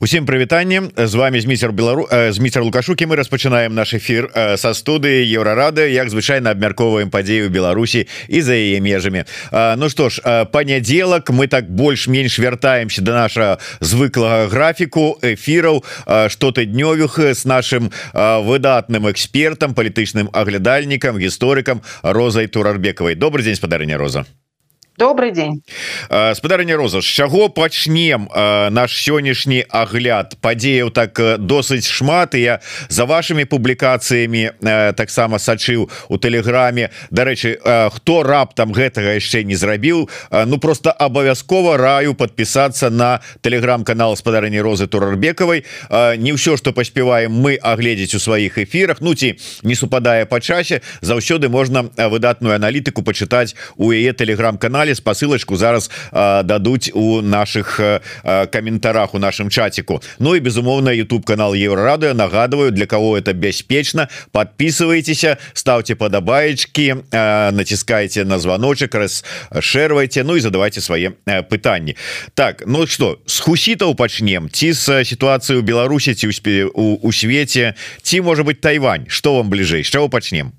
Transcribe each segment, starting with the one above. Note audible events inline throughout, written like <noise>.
Усім прывітанне з вами зміцер белару зміцер лукашукі мы распачынаем наш эфир са студыі еўрарады як звычайна абмярковаем падзею Беларусі і за яе межамі Ну што ж панядзелак мы так больш-менш вяртаемся до наша звыклага графіку эфіраў штотыднёвых з нашим выдатным экспертам палітычным аглядальнікам гісторыкам розай турарбекавай добрый дзень спадарня роза добрый день. Спадарня роза з чаго пачнем наш сённяшні агляд? Падзеяў так досыць шмат і я за вашими публікацыямі таксама сачыў у тэлеграме. Дарэчы хто раптам гэтага яшчэ не зрабіў Ну просто абавязкова раю подпісацца на телеграм-канал спадарні розы турарбекавай. Не ўсё что паспяваем мы агледзець у сваіх эфірах Ну ці не супадае па часе заўсёды можна выдатную аналітыку пачытаць у яе телеграм-канале канале спасылочку зараз э, дадуць у наших каментарах у нашем чатику. Ну и безумоўно YouTube канал еврорадыо нагадываю для кого это бяспечна подписывайтеся ставьте падабаечки натискайте на звоночек раз шервайте Ну и задавайте свае пытанні так ну что с хусітаў пачнем ці с ситуацыю Беларусі ці у, у свете. Ці может быть Тайвань. Что вам бліжэй с чего пачнем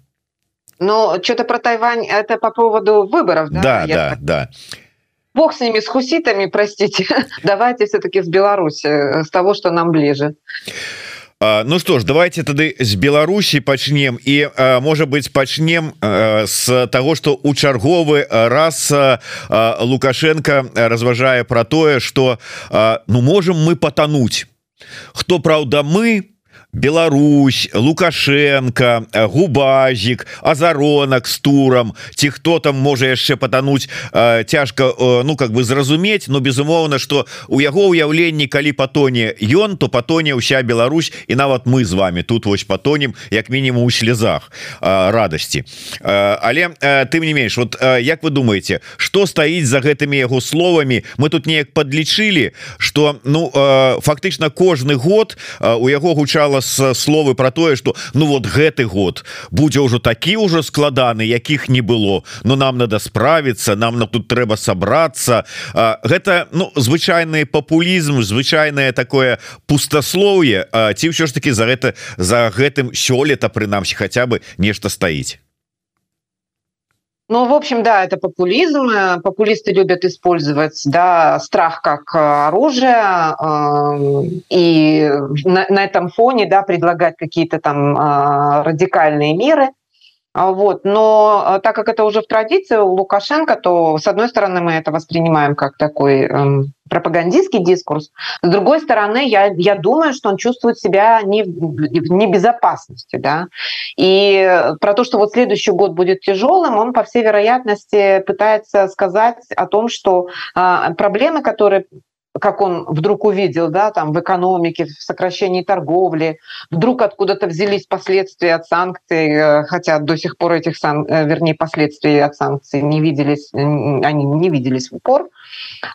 но что-то про Тайвань это по поводу выборов. Да, да, да, так... да. Бог с ними, с хуситами, простите. <laughs> Давайте все-таки с Беларуси, э, с того, что нам ближе. Ну что ж давайте тады з Беларусі пачнем і можа быть пачнем з того что у чарговы раз Лукашенко разважае про тое что ну можем мы потонуть хто Праўда мы Беларусь лукашенко губазик азаронак с туром. Ці хто там можа яшчэ потонуть цяжка ну как бы зразумець но безумоўно что у яго ўяўленні калі патоне ён то патоне ўся Беларусь і нават мы з вами тут вось патонем як мінімум у слезах радасці але тым не менш вот як вы думаете что стаіць за гэтымі яго словамі мы тут неяк подлічылі что ну фактычна кожны год у яго гучала с словы про тое что ну вот гэты год будзе ўжо такі ўжо складаны якіх не было но нам надо справиться нам на тут трэба собраться гэта ну звычайны популізм звычайное такое пустослоўе ці ўсё ж таки за гэта за гэтым сёлета прынамсі хотя бы нешта стаіць Ну, в общем, да, это популизм. Популисты любят использовать да, страх как оружие э, и на, на этом фоне да, предлагать какие-то там э, радикальные меры. А, вот. Но а, так как это уже в традиции у Лукашенко, то, с одной стороны, мы это воспринимаем как такой эм, пропагандистский дискурс. С другой стороны, я, я думаю, что он чувствует себя не в небезопасности. Да? И про то, что вот следующий год будет тяжелым, он, по всей вероятности, пытается сказать о том, что э, проблемы, которые как он вдруг увидел, да, там в экономике, в сокращении торговли, вдруг откуда-то взялись последствия от санкций, э, хотя до сих пор этих сан, э, вернее, последствий от санкций не виделись, они не виделись в упор.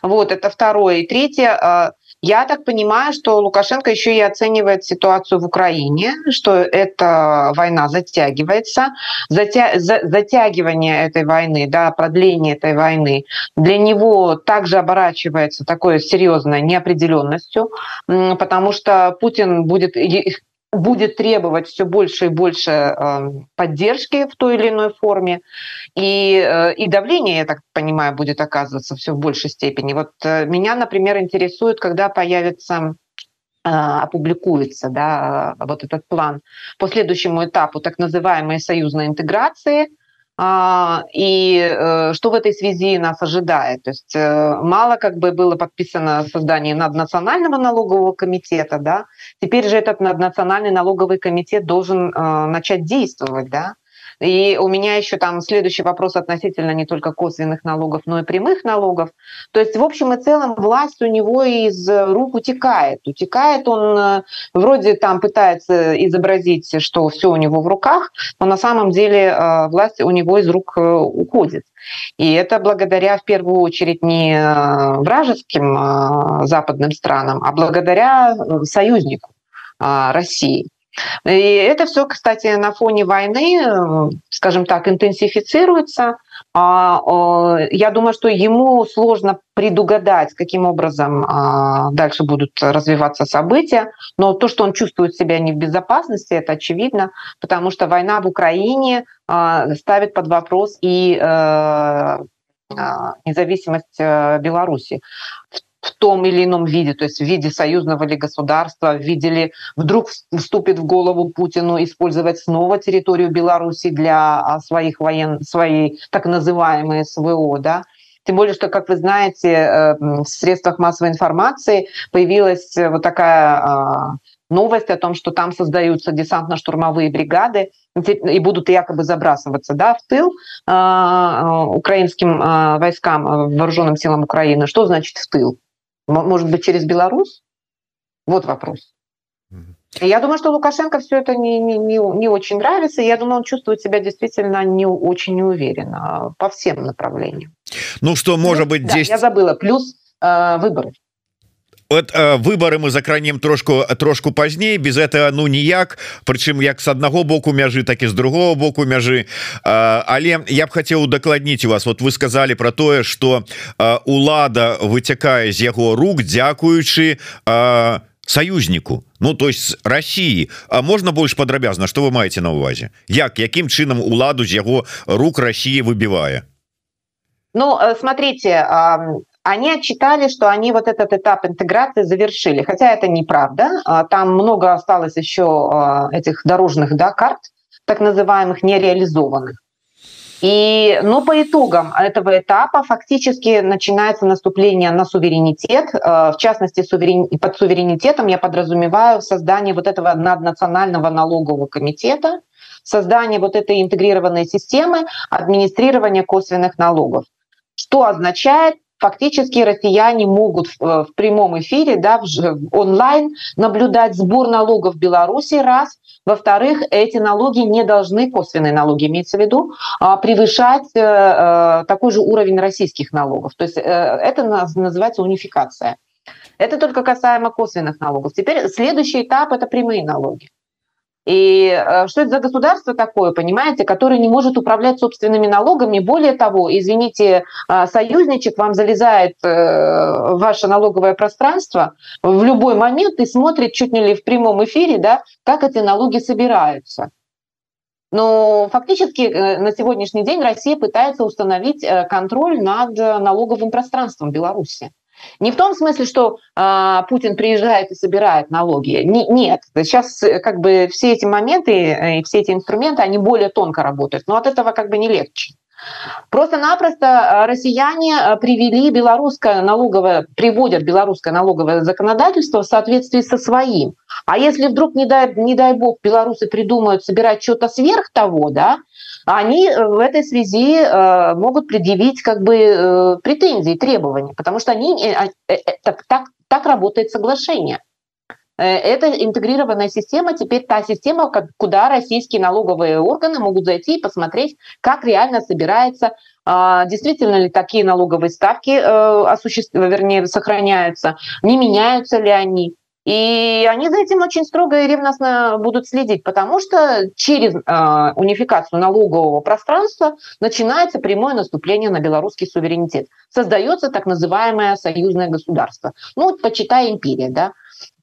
Вот, это второе. И третье, а, я так понимаю, что Лукашенко еще и оценивает ситуацию в Украине, что эта война затягивается. Затя... Затягивание этой войны, да, продление этой войны для него также оборачивается такой серьезной неопределенностью, потому что Путин будет будет требовать все больше и больше эм, поддержки в той или иной форме, и, э, и давление, я так понимаю, будет оказываться все в большей степени. Вот э, меня, например, интересует, когда появится э, опубликуется да, вот этот план по следующему этапу так называемой союзной интеграции – и э, что в этой связи нас ожидает? То есть э, мало как бы было подписано создание наднационального налогового комитета, да? Теперь же этот наднациональный налоговый комитет должен э, начать действовать, да? И у меня еще там следующий вопрос относительно не только косвенных налогов, но и прямых налогов. То есть, в общем и целом, власть у него из рук утекает. Утекает он, э, вроде там пытается изобразить, что все у него в руках, но на самом деле э, власть у него из рук э, уходит. И это благодаря, в первую очередь, не вражеским западным странам, а благодаря союзнику России. И это все, кстати, на фоне войны, скажем так, интенсифицируется, А, я думаю, что ему сложно предугадать, каким образом а, дальше будут развиваться события, но то, что он чувствует себя не в безопасности, это очевидно, потому что война в Украине а, ставит под вопрос и э, независимость э, Беларуси том или ином виде, то есть в виде союзного ли государства, в виде ли вдруг вступит в голову Путину использовать снова территорию Беларуси для а, своих воен, своей так называемой СВО, да, тем более, что, как вы знаете, э, в средствах массовой информации появилась вот такая а, новость о том, что там создаются десантно-штурмовые бригады и будут якобы забрасываться да, в тыл э, украинским э, войскам, вооруженным силам Украины. Что значит в тыл? Может быть, через Беларусь? Вот вопрос. Я думаю, что Лукашенко все это не, не, не, не очень нравится. Я думаю, он чувствует себя действительно не очень неуверенно по всем направлениям. Ну что, может быть, здесь... Да, я забыла. Плюс э, выборы вот э, выборы мы закранем трошку трошку пазней без этого ну ніяк прычым як с аднаго боку мяжы так і з другого боку мяжы э, але я б хотел удакладніць у вас. Вот вы сказали про тое что э, улада выцякае з яго рук дзякуючы э, союзніку Ну то есть России. А можна больш падрабязна что вы маете на увазе? Як якім чынам уладу з яго рук России выбівае Ну э, смотрите они отчитали, что они вот этот этап интеграции завершили. Хотя это неправда. А, там много осталось еще а, этих дорожных да, карт, так называемых нереализованных. И, ну, по итогам этого этапа фактически начинается наступление на суверенитет. А, в частности, суверен... под суверенитетом я подразумеваю создание вот этого наднационального налогового комитета, создание вот этой интегрированной системы администрирования косвенных налогов. Что означает фактически россияне могут в, э, в прямом эфире, да, в, онлайн наблюдать сбор налогов Беларуси, раз. Во-вторых, эти налоги не должны, косвенные налоги имеется в виду, а, превышать э, э, такой же уровень российских налогов. То есть это называется унификация. Это только касаемо косвенных налогов. Теперь следующий этап – это прямые налоги. И э, что это за государство такое, понимаете, которое не может управлять собственными налогами? Более того, извините, э, союзничек вам залезает э, в ваше налоговое пространство в любой момент и смотрит чуть не ли в прямом эфире, да, как эти налоги собираются. Но фактически на сегодняшний день Россия пытается установить контроль над налоговым пространством Беларуси. Не в том смысле, что э, Путин приезжает и собирает налоги. Не, нет, сейчас э, как бы все эти моменты э, и все эти инструменты, они более тонко работают, но от этого как бы не легче. Просто-напросто э, россияне привели белорусское налоговое, приводят белорусское налоговое законодательство в соответствии со своим. А если вдруг, не дай, не дай бог, белорусы придумают собирать что-то сверх того, да, они э, в этой связи э, могут предъявить как бы э, претензии, требования, потому что они, а, так, так, так работает соглашение. Это интегрированная система, теперь та система, куда российские налоговые органы могут зайти и посмотреть, как реально собирается, а, действительно ли такие налоговые ставки осуществ... вернее, сохраняются, не меняются ли они. И они за этим очень строго и ревностно будут следить, потому что через э, унификацию налогового пространства начинается прямое наступление на белорусский суверенитет. Создается так называемое союзное государство. Ну, почитай империя, да.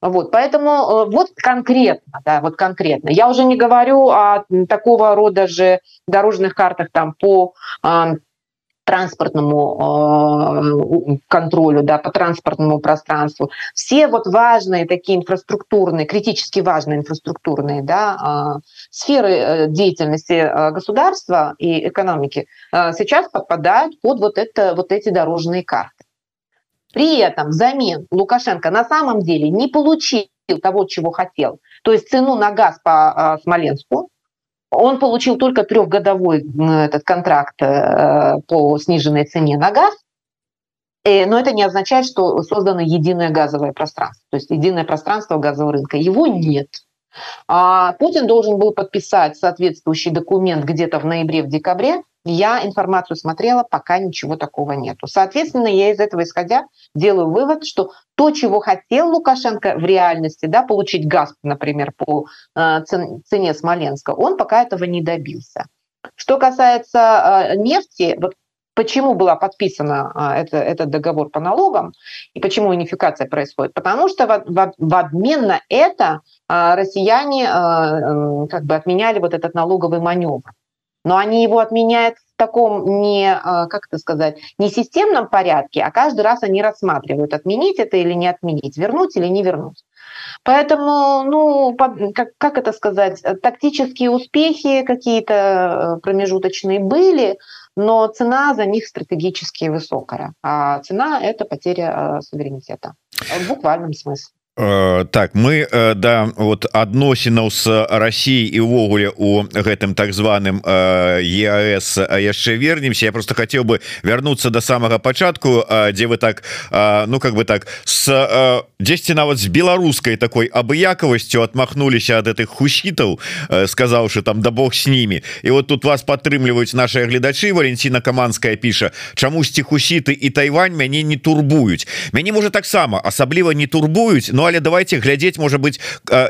Вот, поэтому э, вот конкретно, да, вот конкретно. Я уже не говорю о такого рода же дорожных картах там по э, транспортному э, контролю, да, по транспортному пространству. Все вот важные такие инфраструктурные, критически важные инфраструктурные да, э, сферы э, деятельности государства и экономики сейчас подпадают под вот, это, вот эти дорожные карты. При этом взамен Лукашенко на самом деле не получил того, чего хотел. То есть цену на газ по Смоленску, он получил только трехгодовой этот контракт э, по сниженной цене на газ, э, но это не означает, что создано единое газовое пространство, то есть единое пространство газового рынка. Его нет. А Путин должен был подписать соответствующий документ где-то в ноябре, в декабре, я информацию смотрела, пока ничего такого нету. Соответственно, я из этого исходя делаю вывод, что то, чего хотел Лукашенко в реальности, да, получить газ, например, по э, цене Смоленска, он пока этого не добился. Что касается э, нефти, вот Почему была подписана а, это, этот договор по налогам и почему унификация происходит? Потому что в, в, в обмен на это россияне как бы отменяли вот этот налоговый маневр. Но они его отменяют в таком не, как это сказать, не системном порядке, а каждый раз они рассматривают, отменить это или не отменить, вернуть или не вернуть. Поэтому, ну, как, как это сказать, тактические успехи какие-то э, промежуточные были, но цена за них стратегически высокая. А цена – это потеря э, суверенитета в буквальном смысле. Э, так мы э, да вот адносінаў с Россией і увогуле у гэтым так званым ЕАС яшчэ вернемся. Я просто хотел бы вернуться до самого початку дзе вы так ну как бы так с 10 нават з беларускай такой абыякавасцю отмахнуліся ад этих хусітаў сказаўшы там да Бог с ними і вот тут вас падтрымліваюць наши гледачы Валентина каманская піша чамусьці хусіты і Тайвань мяне не турбуюць мяне можа таксама асабліва не турбуюць но Ну але давайте глядзець может быть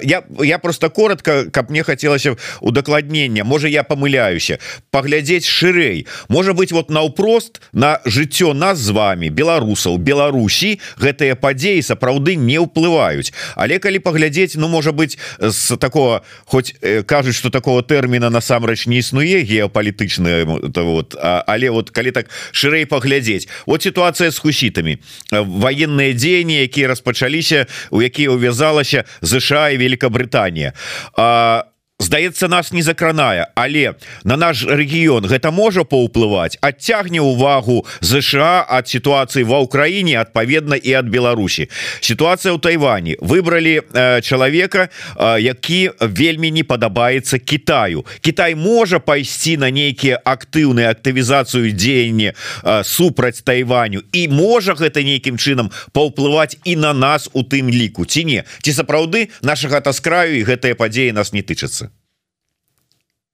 я я просто коротко каб мне хотелось удакладнення можа я помыляюся поглядзець шырэй. Может быть вот наўпрост на жыццё нас з вами беларусаў Беларусі гэтыя падзеі сапраўды не ўплываюць. Але калі паглядзець ну может быть с такого хоть э, кажуць что такого тэрміна насамрэч не існуе геапалітычная вот але вот калі так шырэй паглядзець. Вот ситуация с хусітамі. Военные дзеянні якія распачаліся у якія увязалася ЗША і Великабрытанія а здаецца нас не закранае. Але на наш рэгіён гэта можа паўплываць? Адцягне увагу ЗША ад сітуацыі ва ўкраіне адпаведна і ад Беларусі. Сітуацыя ў Тайвані выбралі э, чалавека э, які вельмі не падабаецца Китаю Китай можа пайсці на нейкія актыўныя актывізацыю дзеяння э, супраць Тайваню. І можа гэта нейкім чынам паўплываць і на нас у тым ліку ці не? Ці сапраўды наша гата с краю і гэтыя падзеі нас не тычацца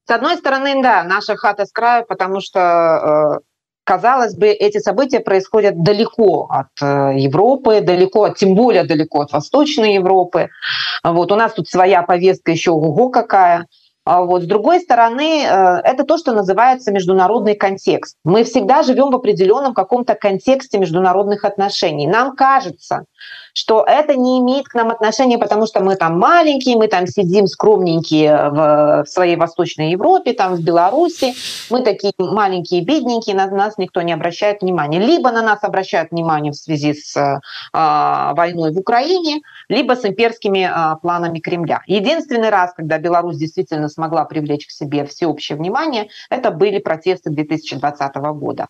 С одной стороны, да, наша хата с краю, потому что э, казалось бы, эти события происходят далеко от э, Европы, далеко, тем более далеко от Восточной Европы. Вот у нас тут своя повестка еще ого какая. А вот. С другой стороны, э, это то, что называется международный контекст. Мы всегда живем в определенном каком-то контексте международных отношений. Нам кажется, что это не имеет к нам отношения, потому что мы там маленькие, мы там сидим скромненькие в, своей Восточной Европе, там в Беларуси, мы такие маленькие, бедненькие, на нас никто не обращает внимания. Либо на нас обращают внимание в связи с э, войной в Украине, либо с имперскими э, планами Кремля. Единственный раз, когда Беларусь действительно смогла привлечь к себе всеобщее внимание, это были протесты 2020 года.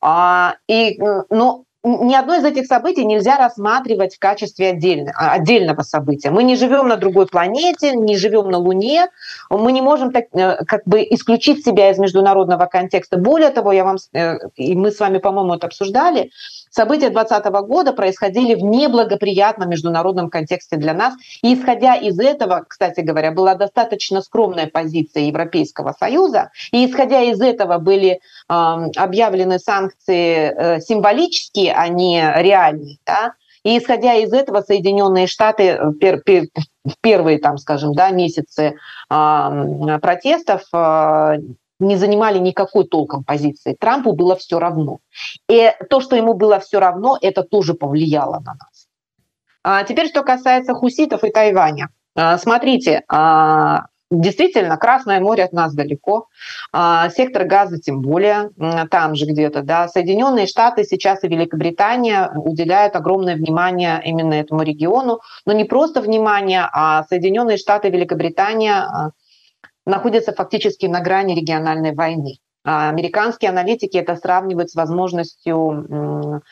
А, и, ну, ни одно из этих событий нельзя рассматривать в качестве отдельно, а, отдельного события. Мы не живем на другой планете, не живем на Луне, мы не можем так, э, как бы исключить себя из международного контекста. Более того, я вам, э, и мы с вами, по-моему, это обсуждали, События 2020 года происходили в неблагоприятном международном контексте для нас. И исходя из этого, кстати говоря, была достаточно скромная позиция Европейского Союза. И исходя из этого были э, объявлены санкции э, символические, а не реальные. Да? И исходя из этого Соединенные Штаты в первые, там, скажем, да, месяцы э, протестов э, не занимали никакой толком позиции. Трампу было все равно. И то, что ему было все равно, это тоже повлияло на нас. А теперь, что касается хуситов и Тайваня. А, смотрите, а, действительно, Красное море от нас далеко, а, сектор газа тем более, там же где-то, да. Соединенные Штаты сейчас и Великобритания уделяют огромное внимание именно этому региону, но не просто внимание, а Соединенные Штаты и Великобритания находятся фактически на грани региональной войны. А американские аналитики это сравнивают с возможностью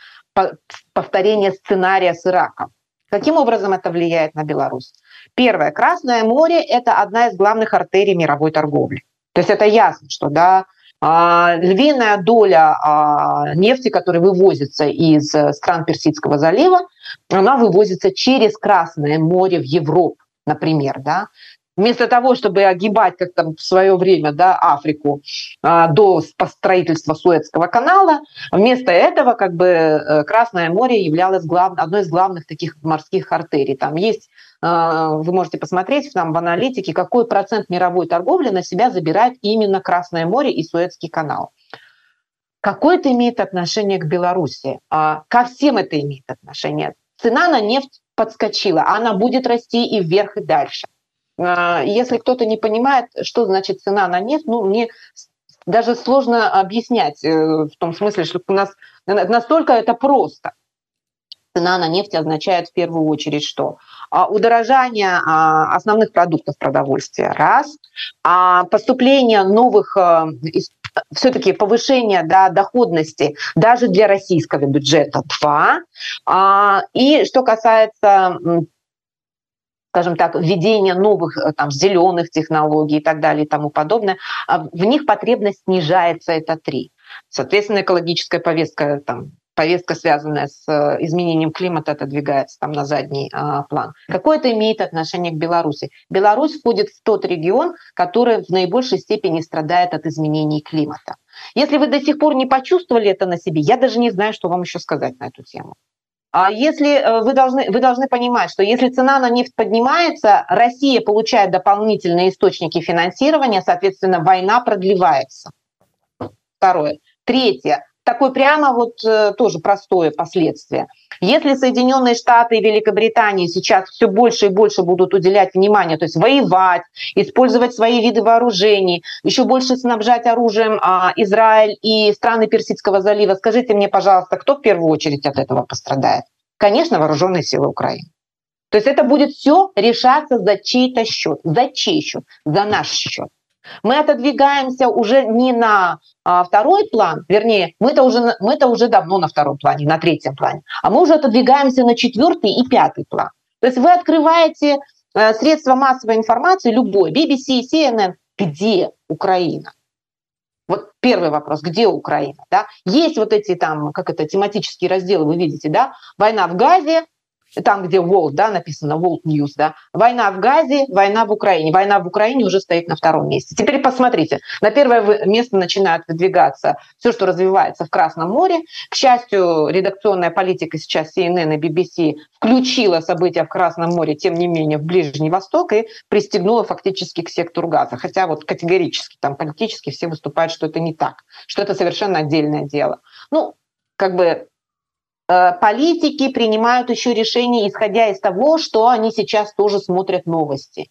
повторения сценария с Ираком. Каким образом это влияет на Беларусь? Первое. Красное море – это одна из главных артерий мировой торговли. То есть это ясно, что да, а, львиная доля а, нефти, которая вывозится из стран Персидского залива, она вывозится через Красное море в Европу например, да, вместо того, чтобы огибать, как там в свое время, да, Африку а, до строительства Суэцкого канала, вместо этого как бы э, Красное море являлось глав... одной из главных таких морских артерий. Там есть, а, вы можете посмотреть там в аналитике, какой процент мировой торговли на себя забирает именно Красное море и Суэцкий канал. какое это имеет отношение к Беларуси? А, ко всем это имеет отношение. Цена на нефть подскочила, она будет расти и вверх, и дальше. А, если кто-то не понимает, что значит цена на нефть, ну, мне даже сложно объяснять э, в том смысле, что у нас настолько это просто. Цена на нефть означает в первую очередь что? А, удорожание а, основных продуктов продовольствия – раз, поступление новых э, все-таки повышение да, доходности даже для российского бюджета – два. И что касается скажем так, введение новых э, там, зеленых технологий и так далее и тому подобное, а в них потребность снижается, это три. Соответственно, экологическая повестка, там, повестка, связанная с э, изменением климата, отодвигается там на задний а, план. Какое это имеет отношение к Беларуси? Беларусь входит в тот регион, который в наибольшей степени страдает от изменений климата. Если вы до сих пор не почувствовали это на себе, я даже не знаю, что вам еще сказать на эту тему. А если э, вы должны, вы должны понимать, что если цена на нефть поднимается, Россия получает дополнительные источники финансирования, соответственно, война продлевается. Второе. Третье такое прямо вот э, тоже простое последствие. Если Соединенные Штаты и Великобритания сейчас все больше и больше будут уделять внимание, то есть воевать, использовать свои виды вооружений, еще больше снабжать оружием а, Израиль и страны Персидского залива, скажите мне, пожалуйста, кто в первую очередь от этого пострадает? Конечно, вооруженные силы Украины. То есть это будет все решаться за чей-то счет. За чей счет? За наш счет. Мы отодвигаемся уже не на а, второй план, вернее, мы-то уже, мы-то уже давно на втором плане, на третьем плане, а мы уже отодвигаемся на четвертый и пятый план. То есть вы открываете э, средства массовой информации, любой, BBC, CNN, где Украина? Вот первый вопрос, где Украина? Да? Есть вот эти там, как это, тематические разделы, вы видите, да? Война в Газе, там, где World, да, написано World News, да, война в Газе, война в Украине. Война в Украине уже стоит на втором месте. Теперь посмотрите, на первое место начинает выдвигаться все, что развивается в Красном море. К счастью, редакционная политика сейчас CNN и BBC включила события в Красном море, тем не менее, в Ближний Восток и пристегнула фактически к сектору газа. Хотя вот категорически, там политически все выступают, что это не так, что это совершенно отдельное дело. Ну, как бы политики принимают еще решения, исходя из того, что они сейчас тоже смотрят новости.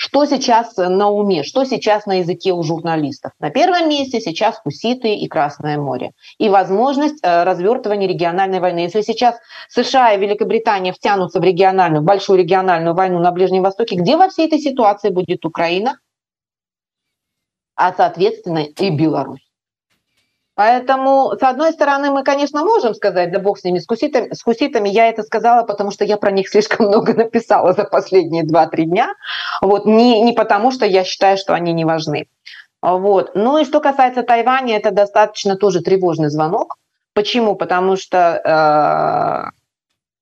Что сейчас на уме, что сейчас на языке у журналистов? На первом месте сейчас хуситы и Красное море. И возможность э, развертывания региональной войны. Если сейчас США и Великобритания втянутся в региональную, в большую региональную войну на Ближнем Востоке, где во всей этой ситуации будет Украина? А, соответственно, и Беларусь. Поэтому, с одной стороны, мы, конечно, можем сказать, да бог с ними, с хуситами, с хуситами я это сказала, потому что я про них слишком <laughs> много написала за последние 2-3 дня, вот, не, не потому что я считаю, что они не важны. Вот. Ну и что касается Тайваня, это достаточно тоже тревожный звонок. Почему? Потому что э,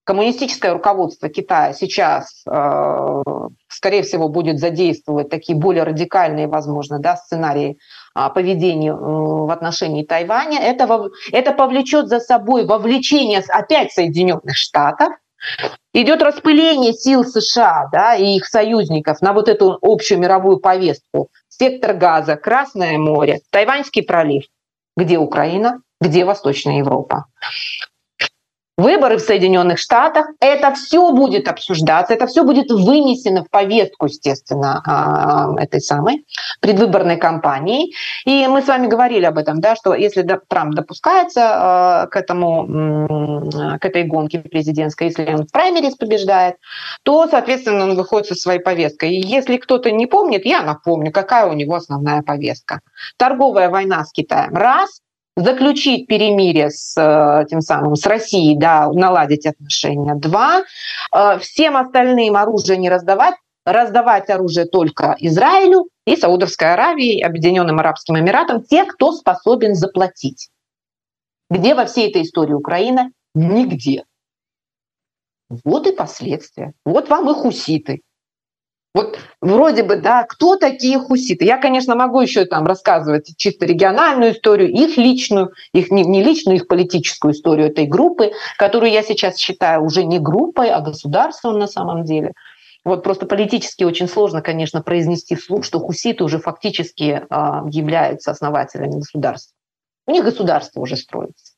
коммунистическое руководство Китая сейчас, э, скорее всего, будет задействовать такие более радикальные, возможно, да, сценарии а, поведения э, в отношении Тайваня. Это, это повлечет за собой вовлечение опять Соединенных Штатов, идет распыление сил США да, и их союзников на вот эту общую мировую повестку. Сектор газа, Красное море, Тайваньский пролив. Где Украина? Где Восточная Европа? Выборы в Соединенных Штатах, это все будет обсуждаться, это все будет вынесено в повестку, естественно, а, этой самой предвыборной кампании. И мы с вами говорили об этом, да, что если Трамп допускается а, к этому, к этой гонке президентской, если он в праймерис побеждает, то, соответственно, он выходит со своей повесткой. И если кто-то не помнит, я напомню, какая у него основная повестка. Торговая война с Китаем – раз, заключить перемирие с э, тем самым с Россией, да, наладить отношения. Два, э, всем остальным оружие не раздавать, раздавать оружие только Израилю и Саудовской Аравии, Объединенным Арабским Эмиратам, те, кто способен заплатить. Где во всей этой истории Украина? Нигде. Вот и последствия. Вот вам и хуситы. Вот вроде бы, да, кто такие хуситы? Я, конечно, могу еще там рассказывать чисто региональную историю, их личную, их не, не личную, их политическую историю этой группы, которую я сейчас считаю уже не группой, а государством на самом деле. Вот просто политически очень сложно, конечно, произнести вслух, что хуситы уже фактически э, являются основателями государства. У них государство уже строится.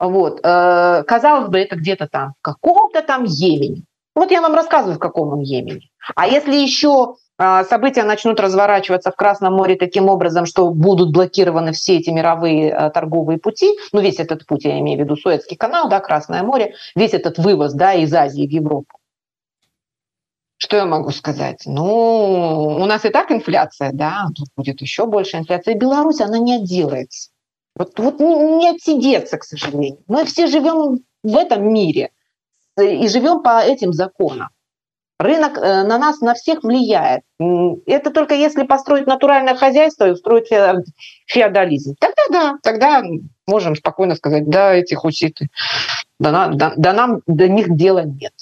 Вот. Э, казалось бы, это где-то там, в каком-то там Йемене. Вот я вам рассказываю, в каком он Йемене. А если еще э, события начнут разворачиваться в Красном море таким образом, что будут блокированы все эти мировые э, торговые пути, ну весь этот путь, я имею в виду Суэцкий канал, да, Красное море, весь этот вывоз да, из Азии в Европу. Что я могу сказать? Ну, у нас и так инфляция, да, тут будет еще больше инфляции. Беларусь, она не отделается. Вот, вот не отсидеться, к сожалению. Мы все живем в этом мире и живем по этим законам. Рынок э, на нас, на всех влияет. Это только если построить натуральное хозяйство и устроить феодализм. Тогда да, тогда можем спокойно сказать, да, эти хуситы, да, да, да нам до них дела нет.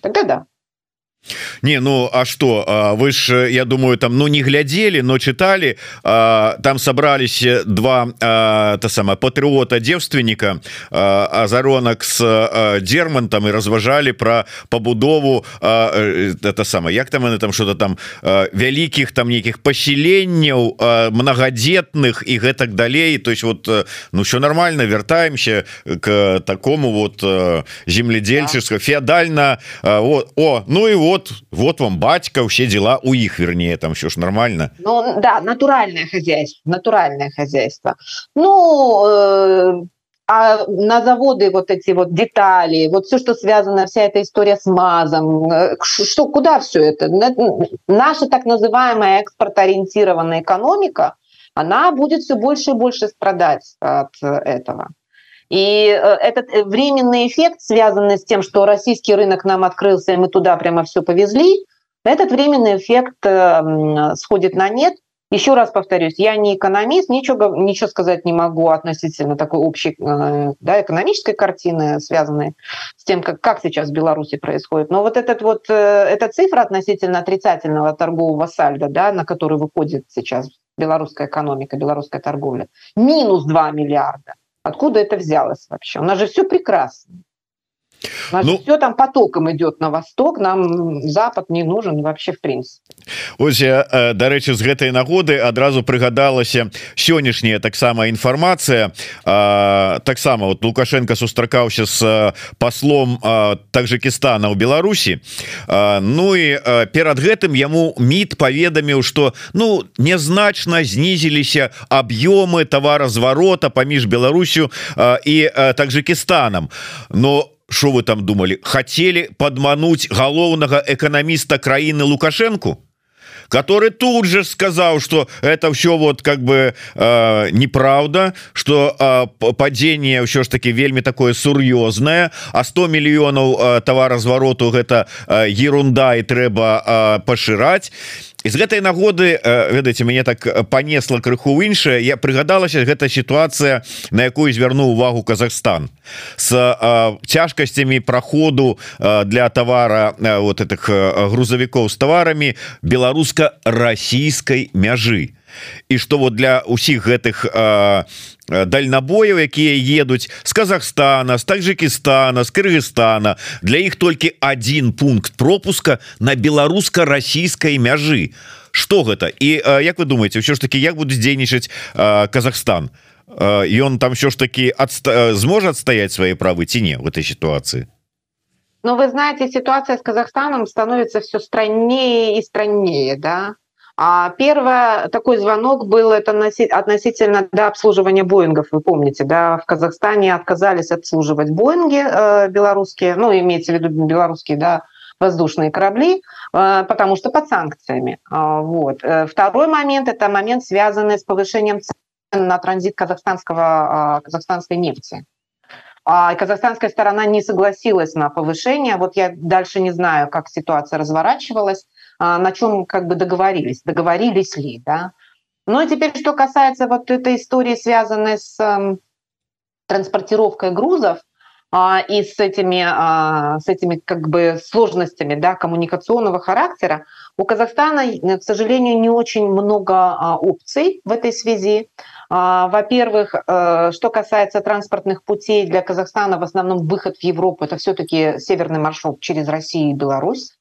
Тогда да. Не ну а что? Вы ж я думаю там ну не глядели но читали. Там собрались два то самое патриота девственника азаронок с дермантом и разважали про побудову это самое як там там что-то там вялікіх там нейкіх поселенняў многодетных и гэтак далей то есть вот ну все нормально вяртаемся к такому вот земледельческого феодально о, о ну и вот вот вам батька все дела у их вернее там все ж нормально. Ну, да натуральное хозяйство натуральное хозяйство. Ну э, а на заводы вот эти вот детали вот все что связано вся эта история с мазом э, что куда все это? Наша так называемая экспорт-ориентированная экономика она будет все больше и больше страдать от этого и э, этот э, временный эффект, связанный с тем, что российский рынок нам открылся, и мы туда прямо все повезли, этот временный эффект э, сходит на нет. Еще раз повторюсь, я не экономист, ничего, ничего сказать не могу относительно такой общей да, экономической картины, связанной с тем, как, как сейчас в Беларуси происходит. Но вот, этот вот эта цифра относительно отрицательного торгового сальда, да, на который выходит сейчас белорусская экономика, белорусская торговля, минус 2 миллиарда. Откуда это взялось вообще? У нас же все прекрасно. Ну, все там потоком идет на восток нам запад не нужен вообще в принципе. Ось дарэчы з гэтай нагоды адразу прыгадалася сённяшняя таксама інфармацыя. Таксама вот лукашенко сустракаўся с послом таджикистана у Беларусі. Ну і перад гэтым яму мид паведаміў что ну незначна знізіліся аб'ёмы товаразварота паміж Беларусю і таджикистанам но у что вы там думали? Хотели подмануть галоўнага экономиста краіны лукашенко который тут же сказал что это все вот как бы э, неправда что э, падение все ж таки вельмі такое сур'ёзное а 100 миллионов э, товаразвароту гэта э, ерунда и трэба э, пашыраць из гэтай нагоды ведаеце мяне так понесла крыху іншая я прыгадалася гэта сітуацыя на якую звярнуў увагу Казахстан. С цяжкасцямі проходу для товара вот этих грузавікоў с товарами беларуска-расійской мяжы і что вот для усіх гэтых дальнабояў якія едуць з Казахстана з Таджикистана з Кыргызстана для іх толькі один пункт пропуска на беларуска-расійскай мяжы. Что гэта? І як вы думаете ўсё ж таки як будуць дзейнічаць Казахстан? Ён там все ж таки адста зможа адстаять свои правы ці не в этой ситуации Ну вы знаете ситуация с Казахстаном становится все страннее и страннее да первое, такой звонок был это относительно до обслуживания Боингов. Вы помните, да, в Казахстане отказались обслуживать Боинги э, белорусские, ну, имеется в виду белорусские, да, воздушные корабли, э, потому что под санкциями. Э, вот. Э, второй момент – это момент, связанный с повышением цен на транзит казахстанского, э, казахстанской нефти. А казахстанская сторона не согласилась на повышение. Вот я дальше не знаю, как ситуация разворачивалась. А, на чем как бы договорились, договорились ли, да. Ну и теперь, что касается вот этой истории, связанной с эм, транспортировкой грузов, а, и с этими, а, с этими как бы сложностями да, коммуникационного характера, у Казахстана, к сожалению, не очень много опций в этой связи. Во-первых, э, что касается транспортных путей для Казахстана, в основном выход в Европу – это все-таки северный маршрут через Россию и Беларусь.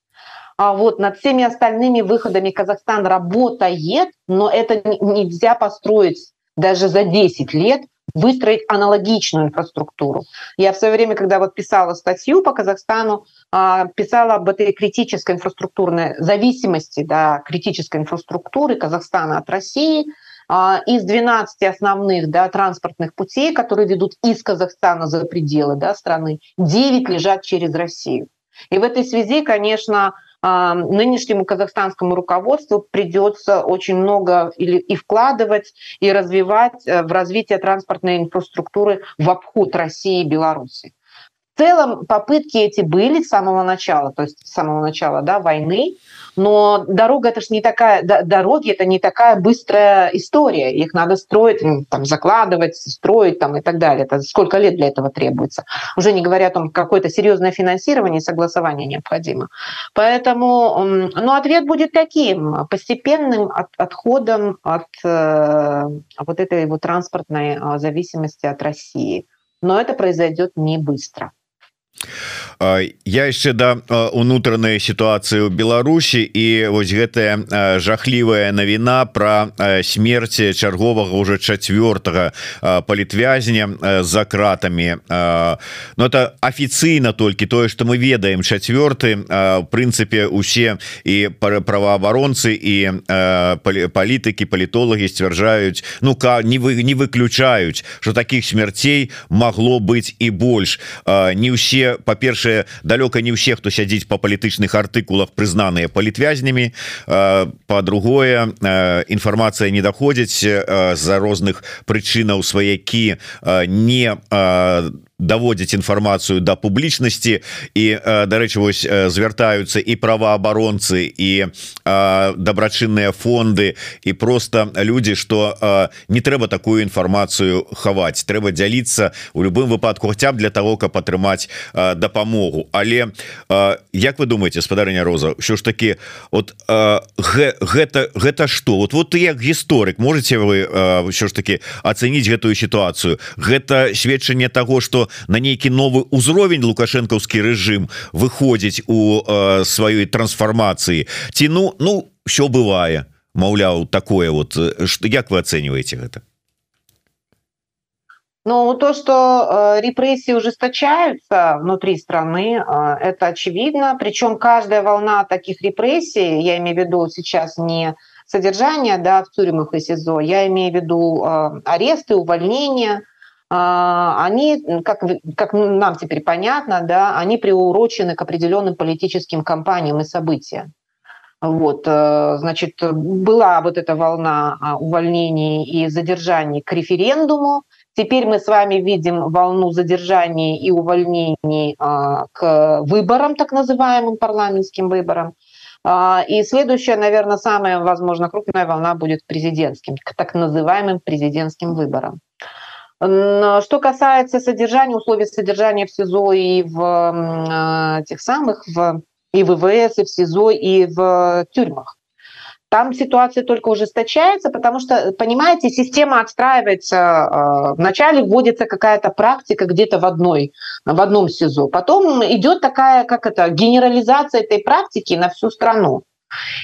А вот над всеми остальными выходами Казахстан работает, но это нельзя построить даже за 10 лет выстроить аналогичную инфраструктуру. Я в свое время, когда вот писала статью по Казахстану, а, писала об этой критической инфраструктурной зависимости, да, критической инфраструктуры Казахстана от России. А, из 12 основных да, транспортных путей, которые ведут из Казахстана за пределы да, страны, 9 лежат через Россию. И в этой связи, конечно, нынешнему казахстанскому руководству придется очень много или и вкладывать, и развивать э, в развитие транспортной инфраструктуры в обход России и Беларуси. Целом попытки эти были с самого начала, то есть с самого начала да, войны, но дорога это же не такая, дороги это не такая быстрая история, их надо строить, там, закладывать, строить там, и так далее. Это сколько лет для этого требуется? Уже не говоря о том, какое-то серьезное финансирование согласование необходимо. Поэтому ну, ответ будет таким, постепенным от, отходом от э, вот этой вот транспортной а, зависимости от России. Но это произойдет не быстро. Я яшчэ да унутранай сітуацыі ў Беларусі і вось гэтая жахлівая навіна про смерці чарговага уже чавёртага палітвязня за кратамі. Но это афіцыйна толькі тое что мы ведаем. Чацвёрты прынцыпе усе і праваабаронцы і палітыкі палітолагі сцвярджаюць ну-ка не вы не выключаюць что таких смярцей могло быць і больш. Не ўсе па-першае далёка не ўсе хто сядзіць по палітычных артыкулах прызнаныя палітвязнямі. По-другое інфармацыя не даходзіць з-за розных прычынаў сваякі не даводзіць інфармацыю да публічнасці і дарэчы вось звяртаюцца і праваабаронцы і дабрачынныя фонды і просто людзі что не трэба такую інфармацыю хаваць трэба дзяліцца у любым выпадку хотя б для того каб атрымаць дапамогу але Як вы думаете спадарня Роза що ж таки от гэта гэта что? Вот вот як гісторык можете вы що ж таки ацэніць гэтую сітуацыю гэта сведчанне того что на нейкі новы ўзровень лукашэнкаўскі рэжым выходзіць у э, сваёй трансфармацыі ці ну ну все бывае Маўляў такое вот что як вы оцениваете гэта Ну, то, что э, репрессии ужесточаются внутри страны, э, это очевидно. Причем каждая волна таких репрессий, я имею в виду сейчас не содержание да, в тюрьмах и СИЗО, я имею в виду э, аресты, увольнения, а, они, как, как нам теперь понятно, да, они приурочены к определенным политическим кампаниям и событиям. Вот, э, значит, была вот эта волна а, увольнений и задержаний к референдуму. Теперь мы с вами видим волну задержаний и увольнений а, к выборам, так называемым парламентским выборам. И следующая, наверное, самая, возможно, крупная волна будет президентским, к так называемым президентским выборам. Что касается содержания, условий содержания в СИЗО и в тех самых, в, и в ВВС, и в СИЗО, и в тюрьмах, там ситуация только ужесточается, потому что, понимаете, система отстраивается. Э, вначале вводится какая-то практика где-то в одной, в одном СИЗО. Потом идет такая, как это, генерализация этой практики на всю страну.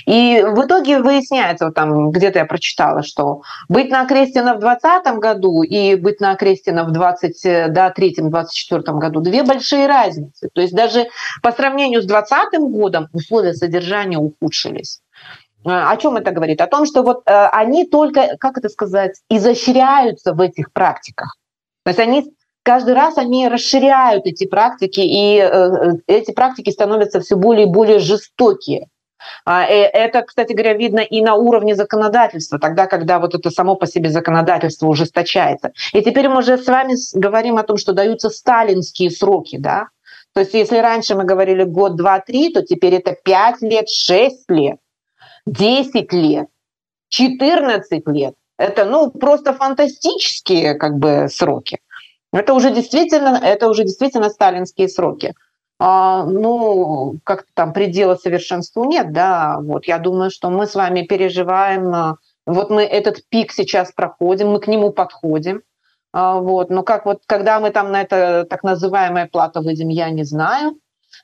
И в итоге выясняется, вот там где-то я прочитала, что быть на Окрестина в 2020 году и быть на Окрестина в 23-24 да, году две большие разницы. То есть даже по сравнению с 2020 годом условия содержания ухудшились. А, о чем это говорит? О том, что вот э, они только, как это сказать, изощряются в этих практиках. То есть они каждый раз они расширяют эти практики, и э, э эти практики становятся все более и более жестокие. А, э, это, кстати говоря, видно и на уровне законодательства, тогда, когда вот это само по себе законодательство ужесточается. И теперь мы уже с вами говорим о том, что даются сталинские сроки, да? То есть если раньше мы говорили год, два, три, то теперь это пять лет, шесть лет, десять лет, четырнадцать лет. Это, ну, просто фантастические как бы сроки. Это уже действительно, это уже действительно сталинские сроки. А, ну, как там предела совершенству нет, да, вот я думаю, что мы с вами переживаем, а, вот мы этот пик сейчас проходим, мы к нему подходим, а, вот, но как вот, когда мы там на это так называемое плато выйдем, я не знаю,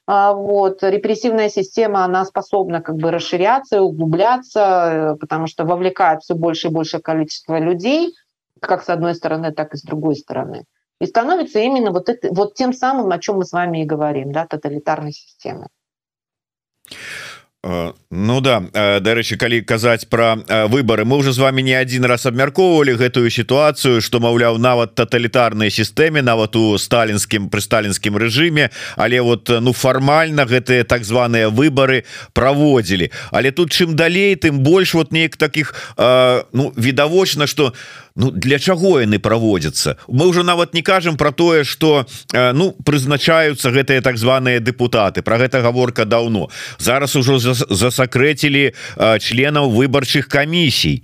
вот, репрессивная система, она способна как бы расширяться, углубляться, потому что вовлекает все больше и больше количество людей, как с одной стороны, так и с другой стороны. И становится именно вот, это, вот тем самым, о чем мы с вами и говорим, да, тоталитарной системы. Ну да дарэчы калі казаць про выборы мы уже з вами не один раз абмяркоўвалі гэтую сітуацыю что маўляў нават тоталітарнай сістэме нават у сталінскім пры сталінскім рэжыме але вот ну фармальна гэтыя так званыя выборы праводзілі але тут чым далей тым больш вот неяк таких ну відавочна что у Ну для чаго яны праводзяцца? Мы уже нават не кажам про тое что э, ну прызначаюцца гэтыя так званыя депутаты про гэта гаворка давно зараз ужо засакрэцілі э, членаў выбарчых камісій.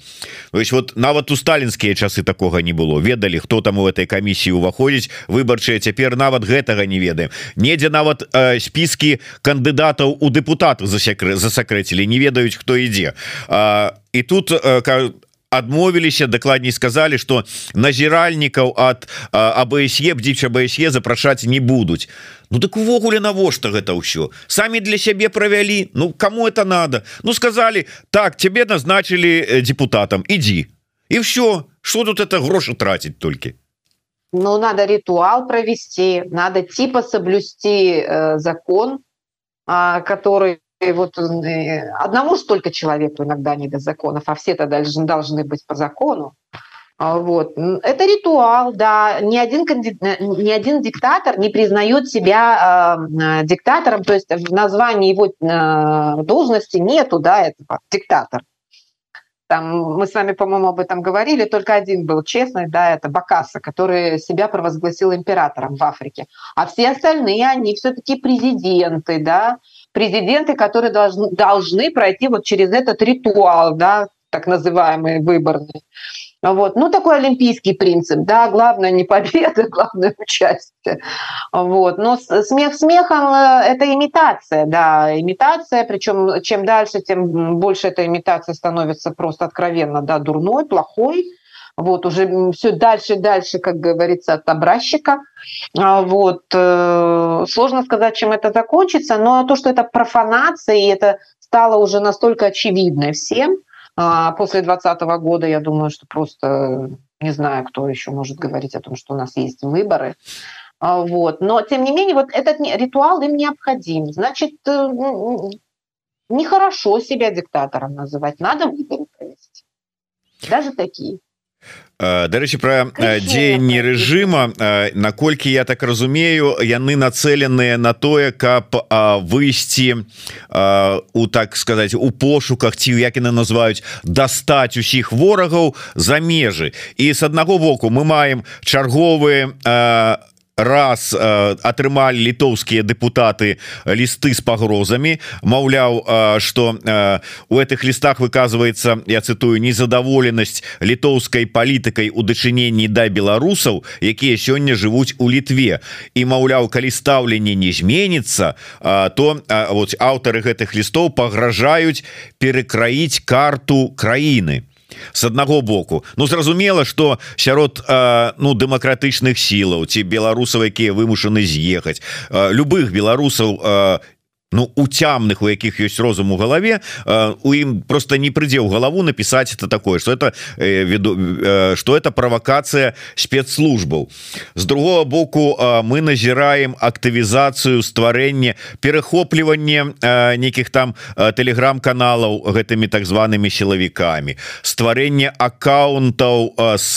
То есть вот нават у сталінскія часы такога не было. Ведалі хто там у этой камісіі уваходзіць выбарчыя цяпер нават гэтага не ведаем. Недзе нават э, спіски кандыдатаў у депутаты засекры засакрэцілі. Не ведаюць хто ідзе. І тут адмовіліся дакладней сказали что назіральнікаў от АБСЕ бдзіча АБСЕ запрашаць не будуць Ну так увогуле навошта гэта ўсё самі для сябе правялі Ну кому это надо? Ну сказали так тебе назначили э, депутатам иди и все что тут это грошы тратить только? Ну надо ритуал провести надо типа соблюсти э, закон э, который и вот э, одному столько человеку иногда не до законов, а все-то должны, должны быть по закону. А, вот. Это ритуал, да. Ни один, кандид... Э, ни один диктатор не признает себя э, диктатором, то есть в названии его э, должности нету, да, этого диктатор. Там мы с вами, по-моему, об этом говорили, только один был честный, да, это Бакаса, который себя провозгласил императором в Африке. А все остальные, они все-таки президенты, да, президенты, которые должны, должны пройти вот через этот ритуал, да, так называемый выборный. Вот. Ну, такой олимпийский принцип, да, главное не победа, <laughs> главное участие. Вот. Но смех смехом э, – это имитация, да, имитация, причем чем дальше, тем больше эта имитация становится просто откровенно, да, дурной, плохой, вот уже все дальше дальше, как говорится, от образчика. А, вот. Сложно сказать, чем это закончится, но то, что это профанация, и это стало уже настолько очевидно всем, а, после 2020 года, я думаю, что просто не знаю, кто еще может говорить о том, что у нас есть выборы. А, вот. Но, тем не менее, вот этот ритуал им необходим. Значит, э, нехорошо себя диктатором называть, надо выборы провести. Даже такие. Дарэчы пра дзеянні рэжыма наколькі я так разумею яны нацеленыя на тое каб выйсці у так сказать у пошуках ці як яны называюць дастаць усіх ворагаў за межы. І с аднаго боку мы маем чарговыя раз э, атрымалі літоўскія депутаты лісты с пагрозамі. Маўляў э, что э, у этих лістах выказывается я цитую незадаволенасць літоўскай палітыкай у дачыненні да беларусаў якія сёння жывуць у літве і маўляў калі стаўленне не зменится э, то э, вот аўтары гэтых лістоў пагражаюць перакраіць карту краіны с аднаго боку Ну зразумела что сярод э, ну дэмакратычных сілаў ці беларусаў якія вымушаны з'ехаць э, любых беларусаў э, Ну уцямных у якіх ёсць розум у галаве у ім просто не прыдзе ў галаву написать это такое что это веду что это правакацыя спецслужбаў. З другого боку мы назіраем актывізацыю стварэння перахопліванне нейкіх там телеграм-каналаў гэтымі так зваными сілавікамі. Стварэнне аккаунтаў с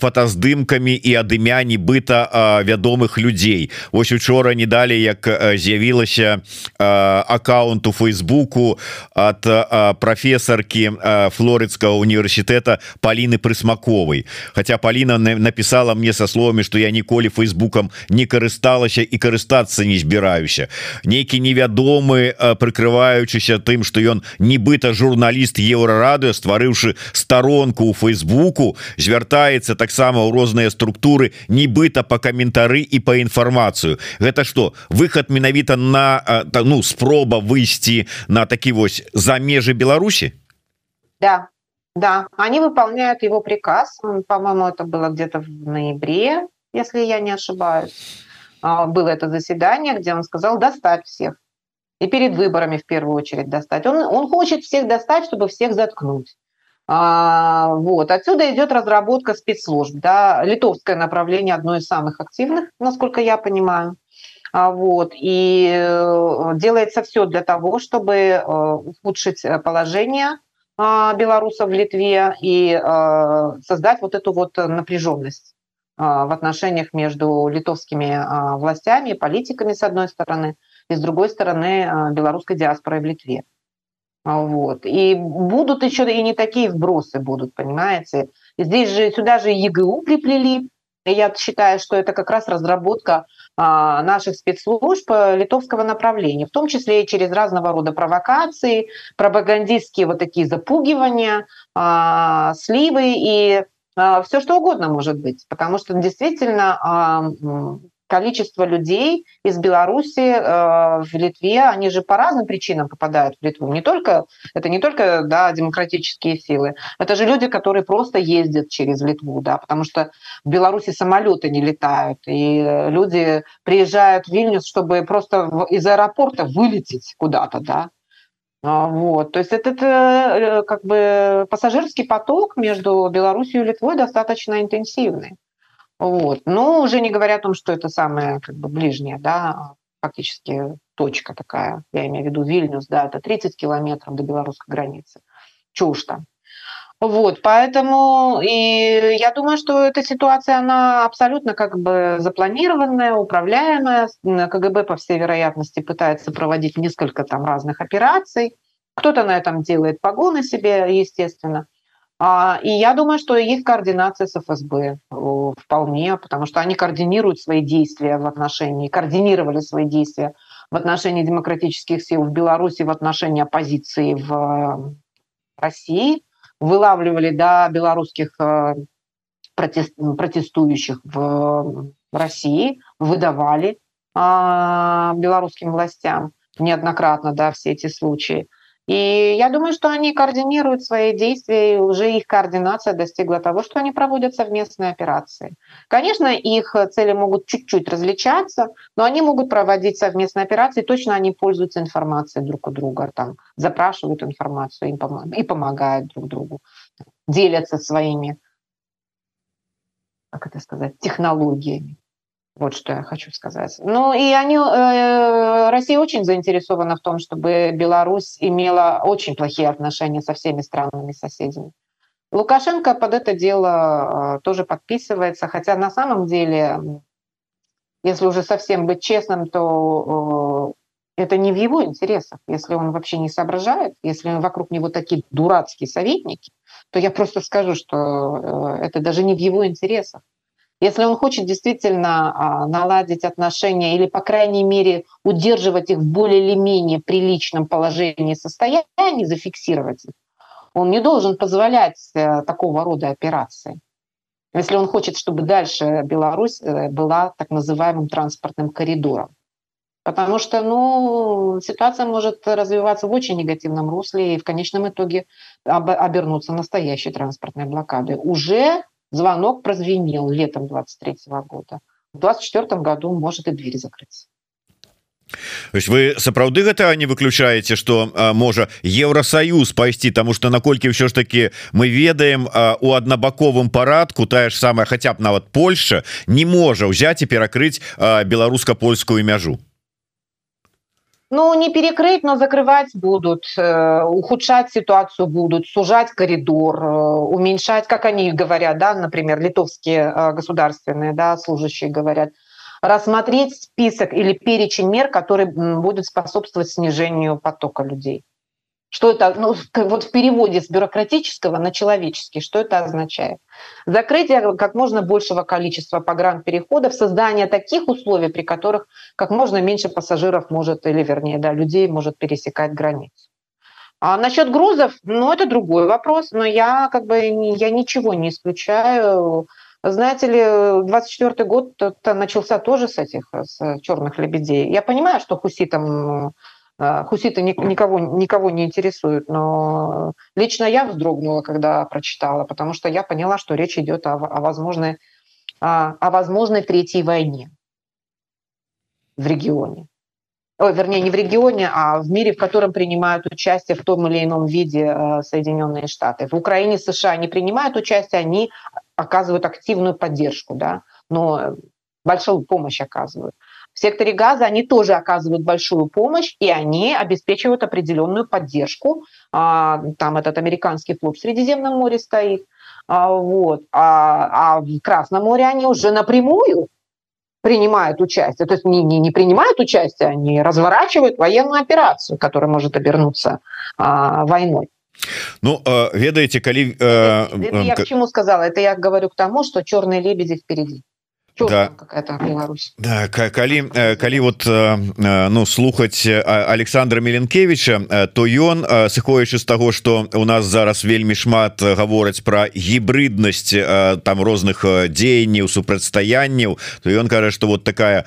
фотаздымкамі і ад імя нібыта вядомых людзей. Вось учора не далі як з'явілася Э, аккаунту фейсбуку от э, профессорки э, флоридского университета Полины прысмаковой. Хотя Полина написала мне со словами что я ніколі фейсбуком не карысталася и карыстаться не збіраюся нейкі невядомы прыкрываючыся тым что ён нібыта журналіст еўрарадыо стварыўшы сторонку у фейсбуку звяртаецца таксама ў розныя структуры нібыта по каментары и по інфармацыю. Гэта что выход менавіта на ну спроба выйсці на такі вось за межы Беларуси да да они выполняют его приказ по-моему это было где-то в ноябре если я не ошибаюсь а, было это заседание где он сказал достать всех и перед выборами в первую очередь достать он он хочет всех достать чтобы всех заткнуть А, вот. Отсюда идет разработка спецслужб. Да. Литовское направление одно из самых активных, насколько я понимаю. А, вот. И э, делается все для того, чтобы э, ухудшить положение а, белорусов в Литве и э, создать вот эту вот напряженность в отношениях между литовскими властями, политиками, с одной стороны, и с другой стороны, белорусской диаспорой в Литве. А, вот. И будут еще и не такие вбросы будут, понимаете. Здесь же, сюда же ЕГУ приплели. Я считаю, что это как раз разработка а, наших спецслужб литовского направления, в том числе и через разного рода провокации, пропагандистские вот такие запугивания, а, сливы и а, все что угодно может быть. Потому что действительно количество людей из Беларуси э, в Литве, они же по разным причинам попадают в Литву. Не только, это не только да, демократические силы, это же люди, которые просто ездят через Литву, да, потому что в Беларуси самолеты не летают, и люди приезжают в Вильнюс, чтобы просто из аэропорта вылететь куда-то, да, а, вот. То есть этот э, как бы пассажирский поток между Беларусью и Литвой достаточно интенсивный. Вот. Но уже не говоря о том, что это самая как бы, ближняя, да, фактически точка такая, я имею в виду Вильнюс, да, это 30 километров до белорусской границы. Чего там. Вот, поэтому и я думаю, что эта ситуация, она абсолютно как бы запланированная, управляемая. КГБ, по всей вероятности, пытается проводить несколько там разных операций. Кто-то на этом делает погоны себе, естественно. А, и я думаю, что есть координация с ФСБ вполне, потому что они координируют свои действия в отношении, координировали свои действия в отношении демократических сил в Беларуси, в отношении оппозиции в России, вылавливали да, белорусских э, протест, протестующих в России, выдавали а, белорусским властям неоднократно да, все эти случаи. И я думаю, что они координируют свои действия, и уже их координация достигла того, что они проводят совместные операции. Конечно, их цели могут чуть-чуть различаться, но они могут проводить совместные операции, точно они пользуются информацией друг у друга, там, запрашивают информацию и помогают друг другу, делятся своими, как это сказать, технологиями. Вот что я хочу сказать. Ну и они, э, Россия очень заинтересована в том, чтобы Беларусь имела очень плохие отношения со всеми странами соседями. Лукашенко под это дело э, тоже подписывается, хотя на самом деле, если уже совсем быть честным, то э, это не в его интересах. Если он вообще не соображает, если вокруг него такие дурацкие советники, то я просто скажу, что э, это даже не в его интересах. Если он хочет действительно а, наладить отношения или, по крайней мере, удерживать их в более или менее приличном положении состоянии, зафиксировать их, он не должен позволять э, такого рода операции. Если он хочет, чтобы дальше Беларусь э, была так называемым транспортным коридором. Потому что ну, ситуация может развиваться в очень негативном русле и в конечном итоге обернуться настоящей транспортной блокадой. Уже звонок прозвенел летом 23 года. В 24 году может и дверь закрыться. вы сапраўды гэта не выключаеце что можа Еўросоюз пайсці тому что наколькі ўсё ж таки мы ведаем у аднабаковым парадку тая ж самая хотя б нават Польша не можа ўзяць і перакрыць беларуска-польскую мяжу Ну, не перекрыть, но закрывать будут, э, ухудшать ситуацию будут, сужать коридор, э, уменьшать, как они говорят, да, например, литовские э, государственные да, служащие говорят, рассмотреть список или перечень мер, которые будут способствовать снижению потока людей. Что это, ну, вот в переводе с бюрократического на человеческий, что это означает? Закрытие как можно большего количества погранпереходов, создание таких условий, при которых как можно меньше пассажиров может, или вернее, да, людей может пересекать границу. А насчет грузов, ну, это другой вопрос, но я как бы я ничего не исключаю. Знаете ли, 24 год начался тоже с этих, с черных лебедей. Я понимаю, что хуситам хуситы никого, никого не интересуют, но лично я вздрогнула, когда прочитала, потому что я поняла, что речь идет о, о, возможной, о, о возможной третьей войне в регионе. ой, вернее, не в регионе, а в мире, в котором принимают участие в том или ином виде э, Соединенные Штаты. В Украине США не принимают участие, они оказывают активную поддержку, да, но большую помощь оказывают. В секторе газа они тоже оказывают большую помощь, и они обеспечивают определенную поддержку. А, там этот американский флот в Средиземном море стоит. А, вот. а, а в Красном море они уже напрямую принимают участие. То есть не, не, не принимают участие, они разворачивают военную операцию, которая может обернуться а, войной. Ну ведаеце калі э, я к чему сказала это я говорю к тому что черные лебеди впереди да. да калі калі вот ну слухаць Александра меленкевича то ён сыходячы з таго что у нас зараз вельмі шмат гавораць про гібриднасць там розных дзеянняў супрацьстаянняў то ён кажа что вот такая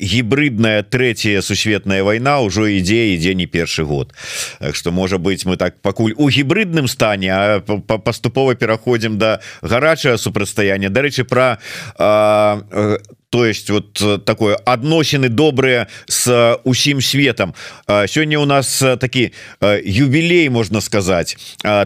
гібридная третья сусветная война ўжо ідзе ідзе не першы год. Так что можа быть мы так пакуль у гібридным стане паступова пераходзім до гарачае супрацьстаяння Дарэчы про Э, то есть вот э, такое адносіны добрыя с усім светом. Сёння у нас э, такі юбілей можна сказать.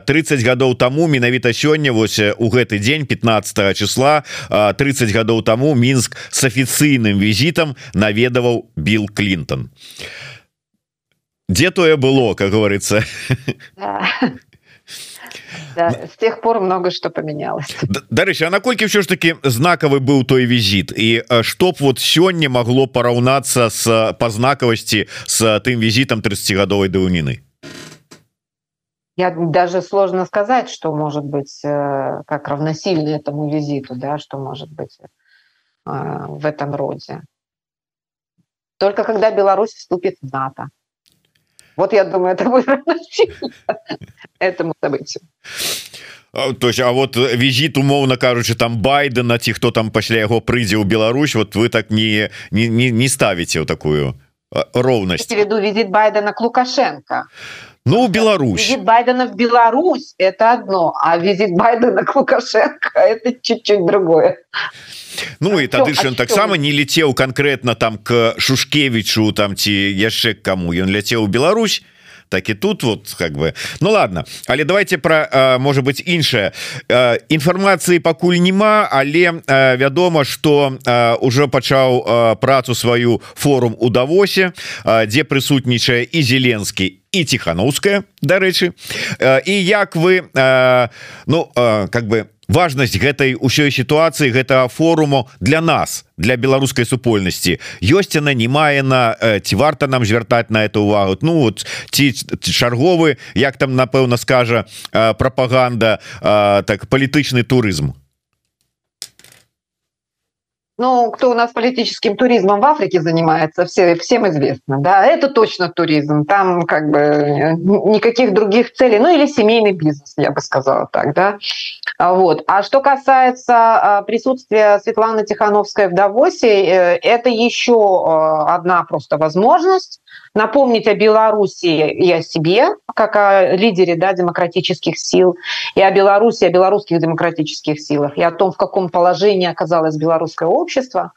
30 гадоў тому менавіта сёння вось у гэты день 15 числа 30 гадоў тому мінск с афіцыйным візітам наведаваў Билл Клинтон. Где тое было как говорится да, с тех пор много что поменялось Дарыся А наколькі все ж таки знакавы быў той візит і чтоб вот сёння могло параўнацца с па знакавасці с тым візітам 30гадовой даўніны Я даже сложно сказать что может быть э, как равносильно этому визиту да что может быть э, в этом роде только когда Беларусь вступит в НАТО вот я думаю, это будет этому событию. то есть А вот візит умоўно кажучы там байдена ці хто там пасля яго прыйдзе ў Беларусь вот вы так не не, не, не ставіце ў такую роўнасць веду визит байдена к лукашенко ну Беларусь визит байдена в Беларусь это одно а визит байдена к лукашенко это чуть-чуть другое Ну і тады ж ён таксама не летеў конкретно там к шушкевичу там ці яшчэ кому. Ён ляцеў Беларусь так і тут вот как бы. Ну ладно. Але давайте про может быть іншая інфармацыі пакуль няма але вядома что уже пачаў працу сваю форум у давосе дзе прысутнічае і зеленскі і тихохановская дарэчы. І як вы ну как бы у важнасць гэтай ўсёй сітуацыі гэтага форуму для нас для беларускай супольнасці. Ёсць она не мае на ці варта нам звяртаць на эту увагу Ну вот ці чарговы як там напэўна скажа прапаганда так палітычны турызм Ну, кто у нас политическим туризмом в Африке занимается, все, всем известно. Да, это точно туризм. Там как бы никаких других целей. Ну, или семейный бизнес, я бы сказала так, да. Вот. А что касается а, присутствия Светланы Тихановской в Давосе, э, это еще а, одна просто возможность напомнить о Беларуси и о себе, как о лидере да, демократических сил, и о Беларуси, о белорусских демократических силах, и о том, в каком положении оказалось белорусское общество,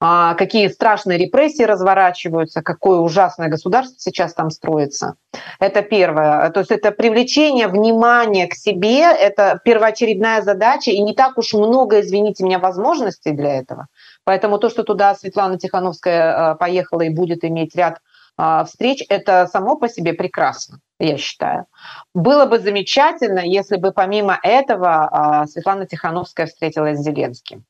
а, какие страшные репрессии разворачиваются, какое ужасное государство сейчас там строится. Это первое. То есть это привлечение внимания к себе, это первоочередная задача, и не так уж много, извините меня, возможностей для этого. Поэтому то, что туда Светлана Тихановская а, поехала и будет иметь ряд встреч, это само по себе прекрасно, я считаю. Было бы замечательно, если бы помимо этого а, Светлана Тихановская встретилась с Зеленским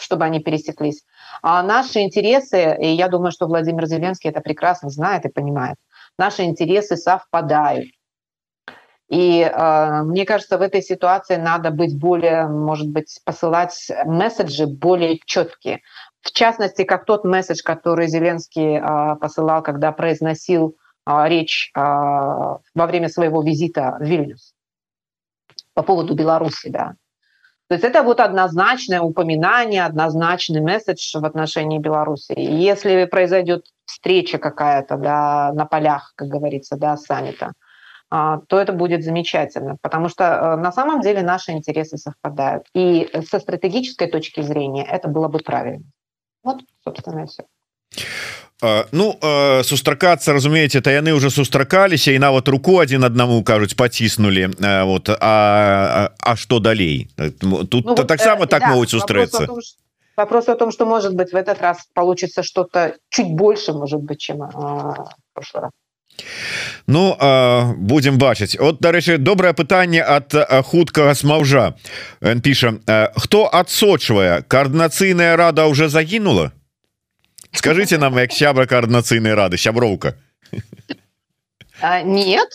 чтобы они пересеклись. А наши интересы, и я думаю, что Владимир Зеленский это прекрасно знает и понимает, наши интересы совпадают. И э, мне кажется, в этой ситуации надо быть более, может быть, посылать месседжи более четкие. В частности, как тот месседж, который Зеленский э, посылал, когда произносил э, речь э, во время своего визита в Вильнюс по поводу Беларуси, да. То есть это вот однозначное упоминание, однозначный месседж в отношении Беларуси. И если произойдет встреча какая-то да, на полях, как говорится, да, саммита, то это будет замечательно, потому что на самом деле наши интересы совпадают. И со стратегической точки зрения это было бы правильно Вот, собственно, и все. Ну сустракацца разумееце то яны уже сустракаліся і нават руку один аднаму кажуць паціснули вот а А что далей тут ну, таксама вот, так да, могуць сустрэцца вопрос о том что может быть в этот раз получится что-то чуть больше может быть чем в прошлый раз Ну будем бачыць от дарэчы добрае пытанне от хуткага смаўжа піша хто адсочвае коаардынацыйная рада уже загінула скажите нам як сябра коаардынацыйнай рады сяброўка нет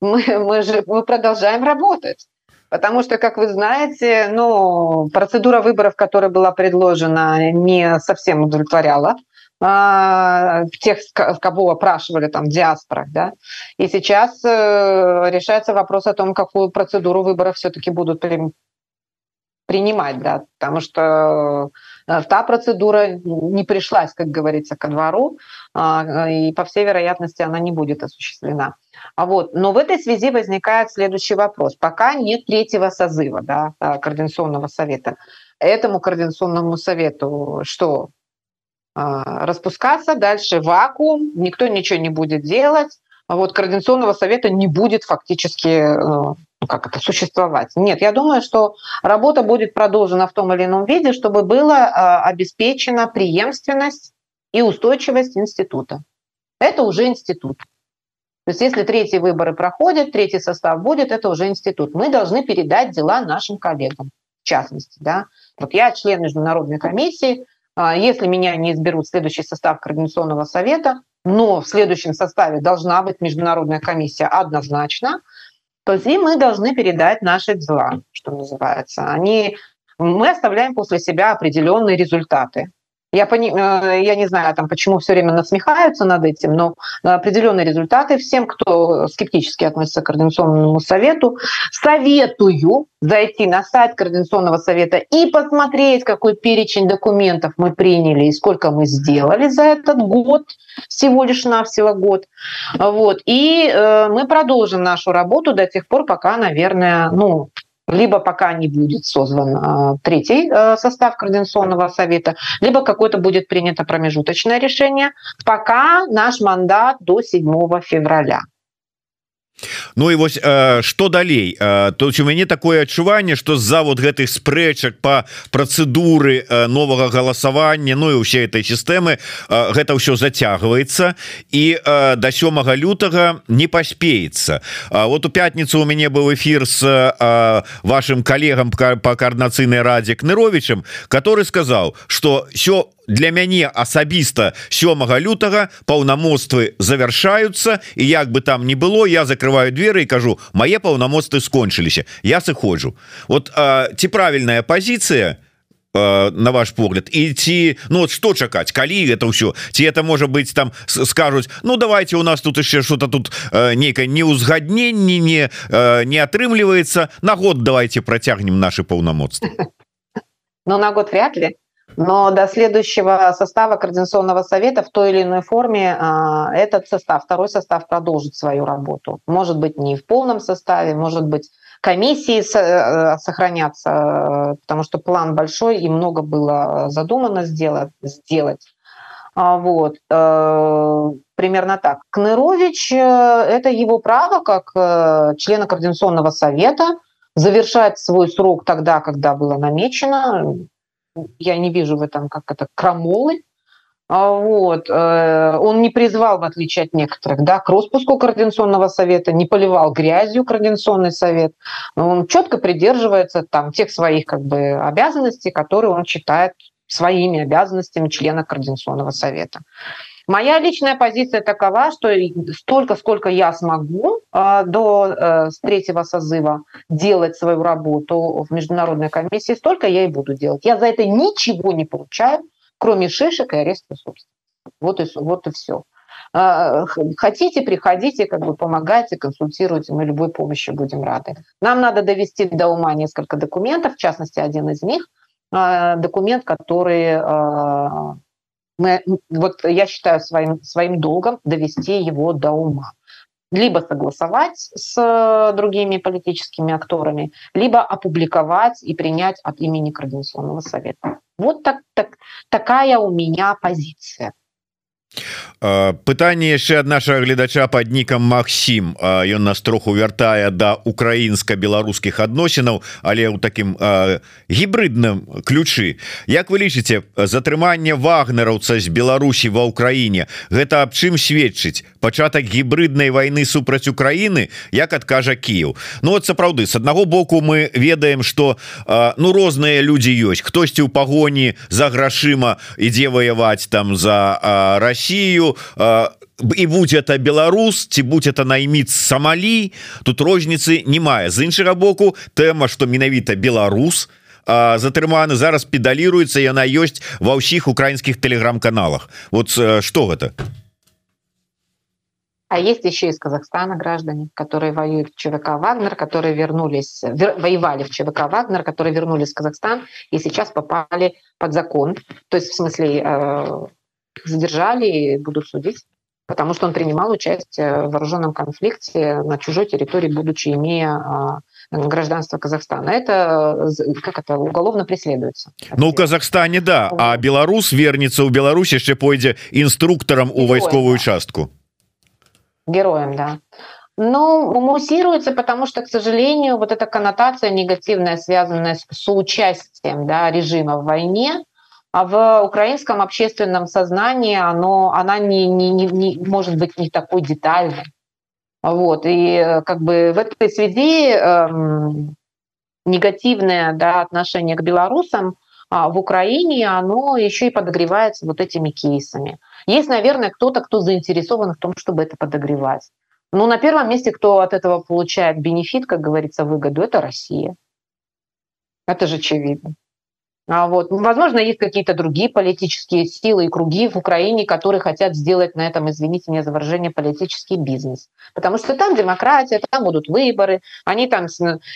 мы, мы же мы продолжаем работать потому что как вы знаете ну процедура выборов которая была предложена не совсем удовлетворяла а, тех, кого опрашивали там в да, и сейчас э, решается вопрос о том, какую процедуру выборов все-таки будут при, принимать, да, потому что э, та процедура не пришлась, как говорится, ко двору, э, и по всей вероятности она не будет осуществлена. А вот, но в этой связи возникает следующий вопрос. Пока нет третьего созыва да, Координационного совета, этому Координационному совету что а, распускаться, дальше вакуум, никто ничего не будет делать, а вот Координационного совета не будет фактически э, ну, как это, существовать. Нет, я думаю, что работа будет продолжена в том или ином виде, чтобы была а, обеспечена преемственность и устойчивость института. Это уже институт. То есть если третьи выборы проходят, третий состав будет, это уже институт. Мы должны передать дела нашим коллегам, в частности. Да? Вот я член международной комиссии, а, если меня не изберут в следующий состав Координационного совета, но в следующем составе должна быть международная комиссия однозначно, то и мы должны передать наши дела, что называется. Они, мы оставляем после себя определенные результаты. Я, пони... Э, я не знаю, там, почему все время насмехаются над этим, но определенные результаты всем, кто скептически относится к Координационному совету, советую зайти на сайт Координационного совета и посмотреть, какой перечень документов мы приняли и сколько мы сделали за этот год, всего лишь навсего год. Вот. И э, мы продолжим нашу работу до тех пор, пока, наверное, ну, либо пока не будет создан а, третий э, состав Координационного совета, либо какое-то будет принято промежуточное решение, пока наш мандат до 7 февраля. Ну і вось э, что далей? Э, то у мяне такое адчуванне что з-за вот гэтых спрэчак по працэдуры э, новага галасавання Ну і ўсе этой сістэмы э, гэта ўсё зацягваецца і э, до сёмага лютага не паспеецца. Э, вот у пятніцу у мяне быў эфир с э, вашим коллегам по коорднацыйнай радзе кныровичем который сказал что все у для мяне асабіста сёмага лютага паўнамоцтвы завяршаюцца і як бы там ни было я закрываю двери і кажу мае паўнамоцтвы скончыліся я сыходжу вот ці правильная позиция на ваш погляд і ці ну вот что чакаць калі это ўсё? Ці это можа быть там скажуць Ну давайте у нас тут еще что-то тут нейкае неузгадненне не не атрымліваецца на год давайте процягнем наши паўнамоцтвы но на год вряд ли но до следующего состава Координационного совета в той или иной форме а, этот состав, второй состав продолжит свою работу. Может быть, не в полном составе, может быть, комиссии э, сохранятся, потому что план большой и много было задумано сделать. сделать. А, вот. Э, примерно так. Кнырович э, – это его право как члена Координационного совета завершать свой срок тогда, когда было намечено я не вижу в этом как это крамолы. А вот. Э, он не призвал, в отличие от некоторых, да, к распуску Координационного совета, не поливал грязью Координационный совет. Он четко придерживается там, тех своих как бы, обязанностей, которые он считает своими обязанностями члена Координационного совета. Моя личная позиция такова, что столько, сколько я смогу э, до э, третьего созыва делать свою работу в международной комиссии, столько я и буду делать. Я за это ничего не получаю, кроме шишек и ареста собственности. Вот и, вот и все. Э, хотите, приходите, как бы помогайте, консультируйте, мы любой помощи будем рады. Нам надо довести до ума несколько документов, в частности, один из них, документ, который мы, вот я считаю своим, своим долгом довести его до ума. Либо согласовать с э, другими политическими акторами, либо опубликовать и принять от имени Координационного совета. Вот так, так, такая у меня позиция. Пытанне яшчэ ад нашага гледача под нікам Макссім ён нас троху вяртае да украінска-беларускіх адносінаў але ў такім гібридным ключы. Як вы лічыце затрыманне вагнераўца з Беларусі ва ўкраіне гэта аб чым сведчыць? Пачатак гібриднай войны супраць Украіны як адкажа Кіев Ну вот сапраўды с аднаго боку мы ведаем что ну розныя люди ёсць. Хтосьці ў пагоні за грашыма ідзе воевать там за Россию і будь это беларус ці будь это найміц Самалі тут розніцы не мае з іншага боку тэма что менавіта беларус затрыманы зараз педаліруецца яна ёсць ва ўсіх украінскіх телеграм-каналах. Вот что гэта А есть еще из Казахстана граждане, которые воюют в ЧВК «Вагнер», которые вернулись, воевали в ЧВК «Вагнер», которые вернулись в Казахстан и сейчас попали под закон. То есть, в смысле, задержали и будут судить, потому что он принимал участие в вооруженном конфликте на чужой территории, будучи имея а, гражданство Казахстана. Это как это уголовно преследуется. Ну у Казахстане да, а беларус вернется у Беларуси еще пойдзе инструктором у войсковую участку. Героем, да. Но муссируется, потому что, к сожалению, вот эта коннотация негативная, связанная с соучастием да, режима в войне, а в украинском общественном сознании оно, она не, не, не, не может быть не такой детальной. Вот. И э, как бы в этой связи эм, негативное да, отношение к белорусам а в Украине, оно еще и подогревается вот этими кейсами. Есть, наверное, кто-то, кто заинтересован в том, чтобы это подогревать. Но на первом месте, кто от этого получает бенефит, как говорится, выгоду, это Россия. Это же очевидно. А вот, возможно, есть какие-то другие политические силы и круги в Украине, которые хотят сделать на этом, извините меня за выражение, политический бизнес. Потому что там демократия, там будут выборы, они там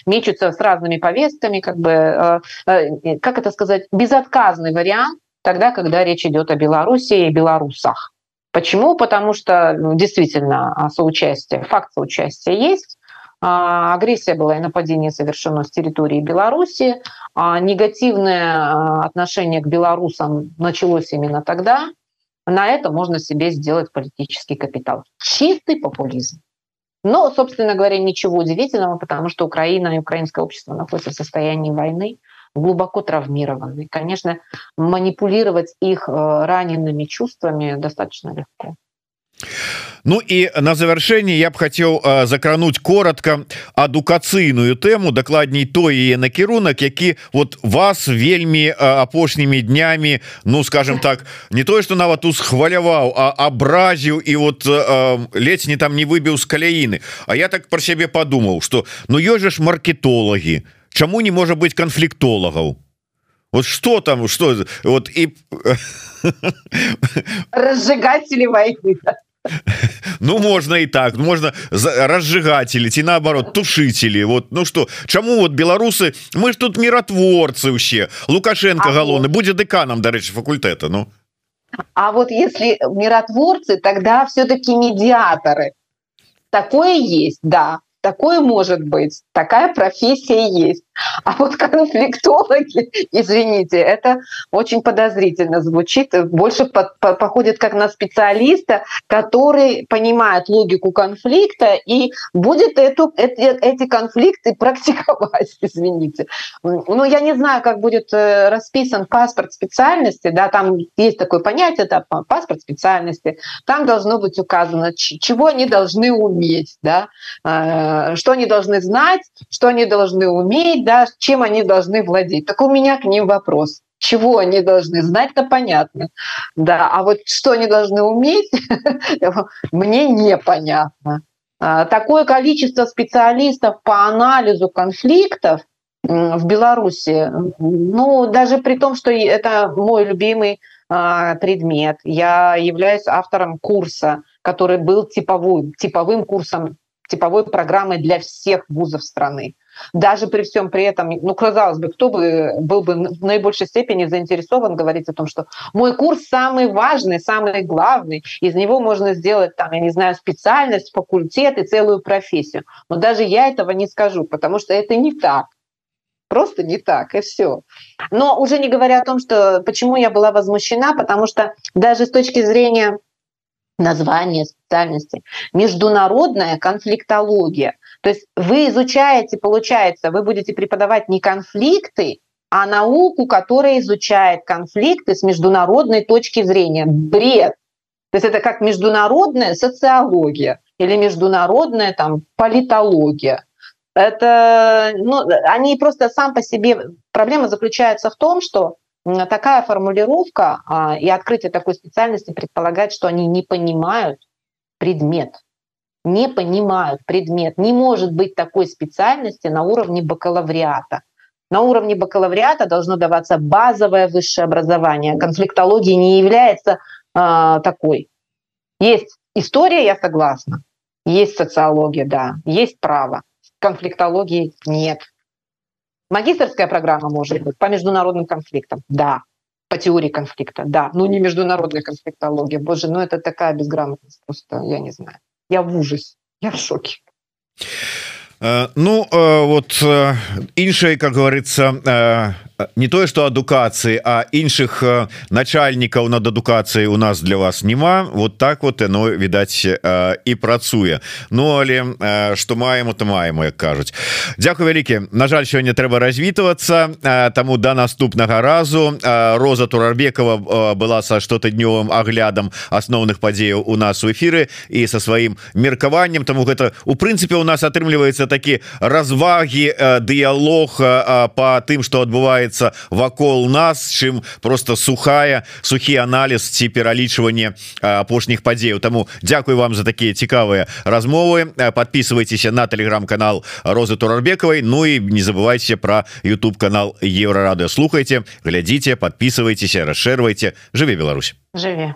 мечутся с разными повестками, как бы, э, э, как это сказать, безотказный вариант тогда, когда речь идет о Беларуси и белорусах. Почему? Потому что ну, действительно соучастие, факт соучастия есть, а, агрессия была и нападение совершено с территории Беларуси. А, негативное а, отношение к белорусам началось именно тогда. На это можно себе сделать политический капитал. Чистый популизм. Но, собственно говоря, ничего удивительного, потому что Украина и украинское общество находятся в состоянии войны, глубоко травмированы. Конечно, манипулировать их э, ранеными чувствами достаточно легко. Ну і на завяршэнне я б хацеў закрануть коротко адукацыйную тэму дакладней той яе накірунак які вот вас вельмі апошнімі днямі Ну скажем так не тое что нават усхваляваў а абразіў і вот ледзь не там не выбіў з каляіны. А я так про сябе подумаў что ну ёсць жа ж маркетолагі Чаму не можа быть канфліктолагаў? Вот что там что вот и <laughs> разжигатели войны Ну можно и так. Можно разжигатели ці наоборот тушители вот ну что чаму вот беларусы мы ж тут миротворцы усе лукашенко галоны будет деканом дарэчы факультэта Ну. А вот если миротворцы тогда все-таки медиаторы. Такое есть да. Такое может быть, такая профессия есть. А вот конфликтологи, извините, это очень подозрительно звучит, больше по по походит как на специалиста, который понимает логику конфликта и будет эту, эти, эти конфликты <laughs> практиковать, извините. Ну, я не знаю, как будет э, расписан паспорт специальности, да, там есть такое понятие, да, паспорт специальности, там должно быть указано, чего они должны уметь, да, э, что они должны знать, что они должны уметь, да, чем они должны владеть. Так у меня к ним вопрос. Чего они должны знать, то понятно. Да, а вот что они должны уметь, <laughs> мне непонятно. А, такое количество специалистов по анализу конфликтов в Беларуси, ну, даже при том, что это мой любимый а, предмет, я являюсь автором курса, который был типовым, типовым курсом типовой программой для всех вузов страны. Даже при всем при этом, ну, казалось бы, кто бы был бы в наибольшей степени заинтересован говорить о том, что мой курс самый важный, самый главный, из него можно сделать, там, я не знаю, специальность, факультет и целую профессию. Но даже я этого не скажу, потому что это не так. Просто не так, и все. Но уже не говоря о том, что почему я была возмущена, потому что даже с точки зрения название специальности международная конфликтология то есть вы изучаете получается вы будете преподавать не конфликты а науку которая изучает конфликты с международной точки зрения. Бред. То есть это как международная социология или международная там политология. Это ну, они просто сам по себе проблема заключается в том что такая формулировка а, и открытие такой специальности предполагает, что они не понимают предмет. Не понимают предмет. Не может быть такой специальности на уровне бакалавриата. На уровне бакалавриата должно даваться базовое высшее образование. Конфликтология не является э, такой. Есть история, я согласна. Есть социология, да. Есть право. Конфликтологии нет. Магистрская программа может быть по международным конфликтам, да. По теории конфликта, да. Ну не международная конфликтология. Боже, ну это такая безграмотность просто, я не знаю. Я в ужасе, я в шоке. Э, ну э, вот іншай э, как говорится не тое что адукацыі а іншых начальнікаў над адукацыяй у нас для вас няма вот так вот оно відаць і працуе. Ну але что маем то маем як кажуць. Дякую вялікі. На жаль сёння трэба развітвацца таму до да наступнага разу. Роза турарбекова была са штотыднёвым аглядам асноўных падзеяў у нас у эфиры і со сваім меркаваннем. Тому гэта у прынцыпе у нас атрымліваецца такі развагі дыялог по тым что адбываецца адбываецца вакол нас чым просто сухая сухі аналіз ці пералічванне апошніх падзеяў Таму Дякую вам за такія цікавыя размовы подписывайтеся на телеграм-канал розы турарбекавай Ну і не забывайте про YouTube канал еврорады слухайте глядзіце подписывайтеся расшэрвайте жыве Беларусь жыве